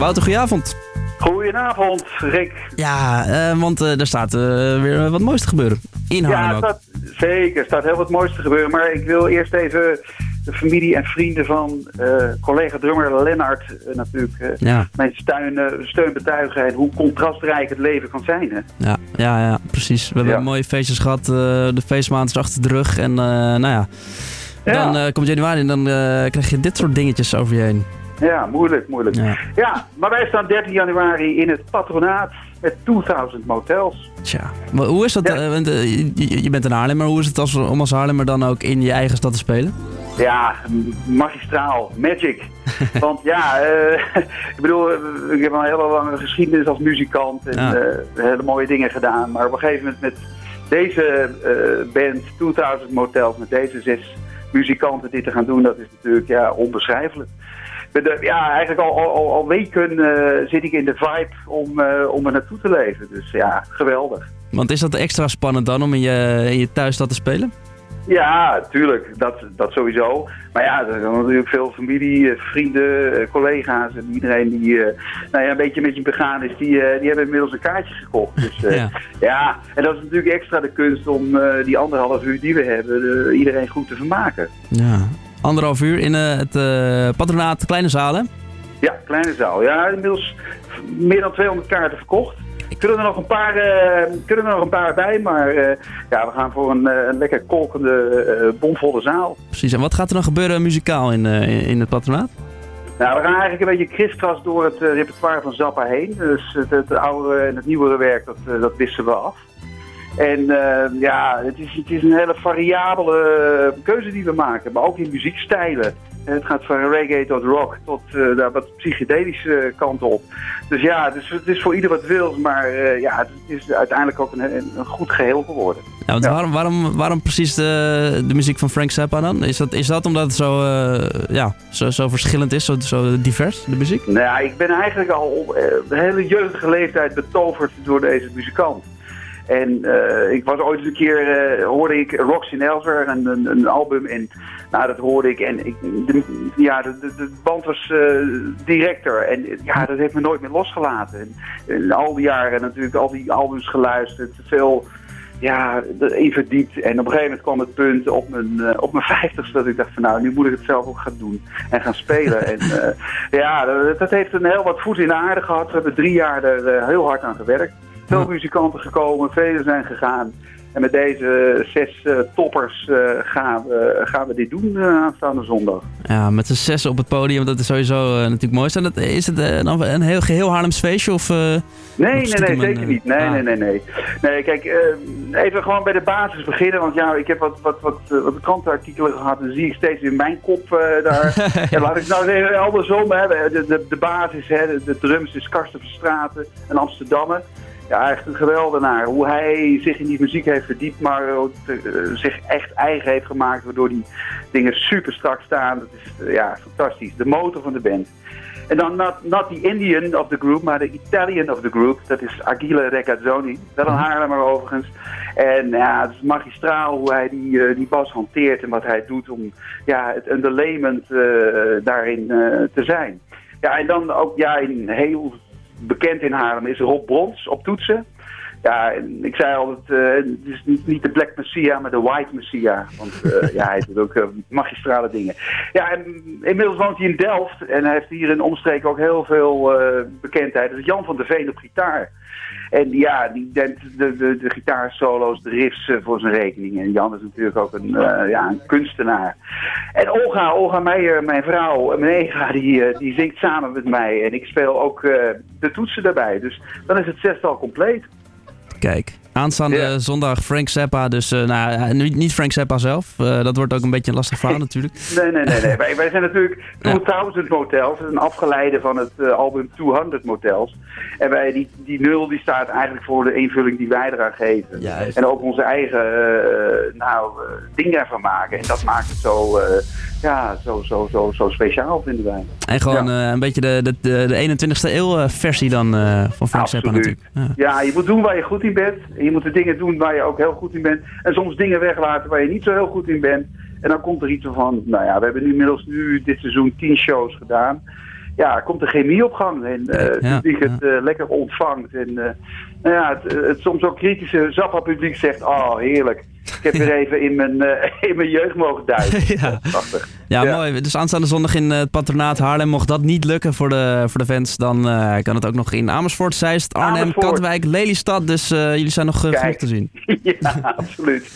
Wouter, goedenavond. Goedenavond, Rick. Ja, uh, want uh, er staat uh, weer wat moois te gebeuren. In Haarlem Ja, staat, zeker. Er staat heel wat moois te gebeuren. Maar ik wil eerst even de familie en vrienden van collega drummer Lennart natuurlijk ja. mijn steun, steun betuigen. En hoe contrastrijk het leven kan zijn. Hè? Ja, ja, ja, precies. We hebben Ja. mooie feestjes gehad. de feestmaand is achter de rug. En nou ja, Ja. dan komt januari en dan krijg je dit soort dingetjes over je heen. Ja, moeilijk, moeilijk. Ja. Ja, maar wij staan 13 januari in het patronaat met 2000 motels. Tja, maar hoe is dat? Ja. eh, eh, je, je bent een Haarlemmer. Hoe is het als, om als Haarlemmer dan ook in je eigen stad te spelen? Ja, magistraal, magic. Want ja, eh, ik bedoel, ik heb een hele lange geschiedenis als muzikant en Ja. hele mooie dingen gedaan. Maar op een gegeven moment met deze band, 2000 Motels, met deze zes muzikanten dit te gaan doen, dat is natuurlijk ja, onbeschrijfelijk. Ja, eigenlijk al, al, weken eh, zit ik in de vibe om, eh, om er naartoe te leven. Dus ja, geweldig. Want is dat extra spannend dan om in je, in je thuisstad te spelen? Ja, tuurlijk. Dat, dat sowieso. Maar ja, er zijn natuurlijk veel familie, eh, vrienden, collega's en iedereen die nou ja, een beetje met je begaan is, die, die hebben inmiddels een kaartje gekocht. Dus Ja. ja. en dat is natuurlijk extra de kunst om die anderhalf uur die we hebben, iedereen goed te vermaken. Ja. Anderhalf uur in eh, het eh, patronaat Kleine Zalen. Ja, kleine zaal. Ja, inmiddels meer dan 200 kaarten verkocht. Kunnen er nog een paar, eh, kunnen er nog een paar bij, maar ja, we gaan voor een, lekker kolkende, bomvolle zaal. Precies. En wat gaat er dan gebeuren muzikaal in, in- het patronaat? Nou, we gaan eigenlijk een beetje kriskras door het repertoire van Zappa heen. Dus het, het oude en het nieuwere werk, dat, dat wisselen we af. En eh, ja, het is, het is een hele variabele eh, keuze die we maken, maar ook in muziekstijlen. En Het gaat van reggae tot rock tot eh, daar wat psychedelische kant op. Dus ja, het is, het is voor ieder wat wil, maar eh, ja, het is uiteindelijk ook een, een, goed geheel geworden. Ja, want Ja. Waarom, waarom, waarom precies de, de muziek van Frank Zappa dan? Is dat, is dat omdat het zo, eh, ja, zo, zo verschillend is, zo, zo divers, de muziek? Nou ja, ik ben eigenlijk al op eh, een hele jeugdige leeftijd betoverd door deze muzikant. En eh, ik was ooit eens een keer, eh, hoorde ik in Elsewhere, een, een, een album. En nou, dat hoorde ik. En ik, de, ja, de, de, band was eh, directer. En ja, dat heeft me nooit meer losgelaten. En, al die jaren natuurlijk al die albums geluisterd. Veel ja, erin verdiept. En op een gegeven moment kwam het punt op mijn, op mijn vijftigste dat ik dacht van nou, nu moet ik het zelf ook gaan doen en gaan spelen. en ja, dat, dat heeft een heel wat voet in de aarde gehad. We hebben drie jaar er heel hard aan gewerkt. Veel muzikanten gekomen, velen zijn gegaan. En met deze zes eh, toppers eh, gaan, we, gaan we dit doen eh, aanstaande zondag. Ja, met z'n zes op het podium, dat is sowieso natuurlijk mooi. Is, dat, is het dan een heel geheel Haarlems feestje? Of, Nee, nee, nee, een, zeker niet. Nee, ah. nee, nee, nee. Nee, kijk, even gewoon bij de basis beginnen. Want ja, ik heb wat, wat, wat, wat krantenartikelen gehad. En zie ik steeds in mijn kop daar. ja. laat ik nou zeggen, andersom. Hè, de, de, de basis, hè, de, de drums is Karsten Verstraten, een Amsterdammer. Ja, echt een geweldenaar. Hoe hij zich in die muziek heeft verdiept, maar ook, eh, zich echt eigen heeft gemaakt. Waardoor die dingen super strak staan. Dat is eh, ja, fantastisch. De motor van de band. En dan not, not the Indian of the group, maar de Italian of the group. Dat is Achille Regazzoni. Wel een Haarlemmer overigens. En ja, het is magistraal hoe hij die, eh, die bas hanteert en wat hij doet om ja, het underlayment eh, daarin te zijn. Ja, en dan ook ja, in, heel bekend in Haarlem is Rob Brons op toetsen. Ja, ik zei altijd, eh, het is niet, niet de Black Messiah, maar de White Messiah. Want eh, ja, hij doet ook eh, magistrale dingen. Ja, en inmiddels woont hij in Delft en hij heeft hier in omstreken ook heel veel bekendheid. Dat is Jan van der Veen op gitaar. En ja, die denkt de, de, de gitaarsolo's, de riffs voor zijn rekening. En Jan is natuurlijk ook een, ja, een kunstenaar. En Olga, Olga Meijer, mijn vrouw, mijn ega, die, die zingt samen met mij. En ik speel ook de toetsen daarbij. Dus dan is het zestal compleet. Kijk, aanstaande zondag Frank Zappa. Dus eh, nou, niet Frank Zappa zelf. Eh, dat wordt ook een beetje een lastig verhaal natuurlijk. Nee, nee, nee. nee. wij, wij zijn natuurlijk Ja. 2000 Motels. Dat is een afgeleide van het eh, album 200 Motels. En wij, die, die nul die staat eigenlijk voor de invulling die wij eraan geven. Juist. En ook onze eigen nou, dingen ervan maken. En dat maakt het zo, ja, zo, zo, zo, zo speciaal, vinden wij. En gewoon een beetje de, de, de, de 21ste eeuw versie dan van Frank Zappa natuurlijk. Ja. Ja, je moet doen waar je goed in bent. En je moet de dingen doen waar je ook heel goed in bent. En soms dingen weglaten waar je niet zo heel goed in bent. En dan komt er iets van, nou ja, we hebben inmiddels nu dit seizoen tien shows gedaan. Ja, komt de chemie op gang. En uh, het Ja, publiek het eh, lekker ontvangt. En uh, nou ja, het, het, soms ook kritische Zappa-publiek zegt, oh heerlijk. Ik heb weer even in mijn, in mijn jeugd mogen duiken. Ja. Prachtig. Ja, Ja. mooi. Dus aanstaande zondag in het patronaat Haarlem. Mocht dat niet lukken voor de, voor de fans, dan eh, kan het ook nog in Amersfoort, Zeist, Arnhem, Amersfoort. Katwijk, Lelystad. Dus eh, jullie zijn nog eh, genoeg te zien. ja, absoluut.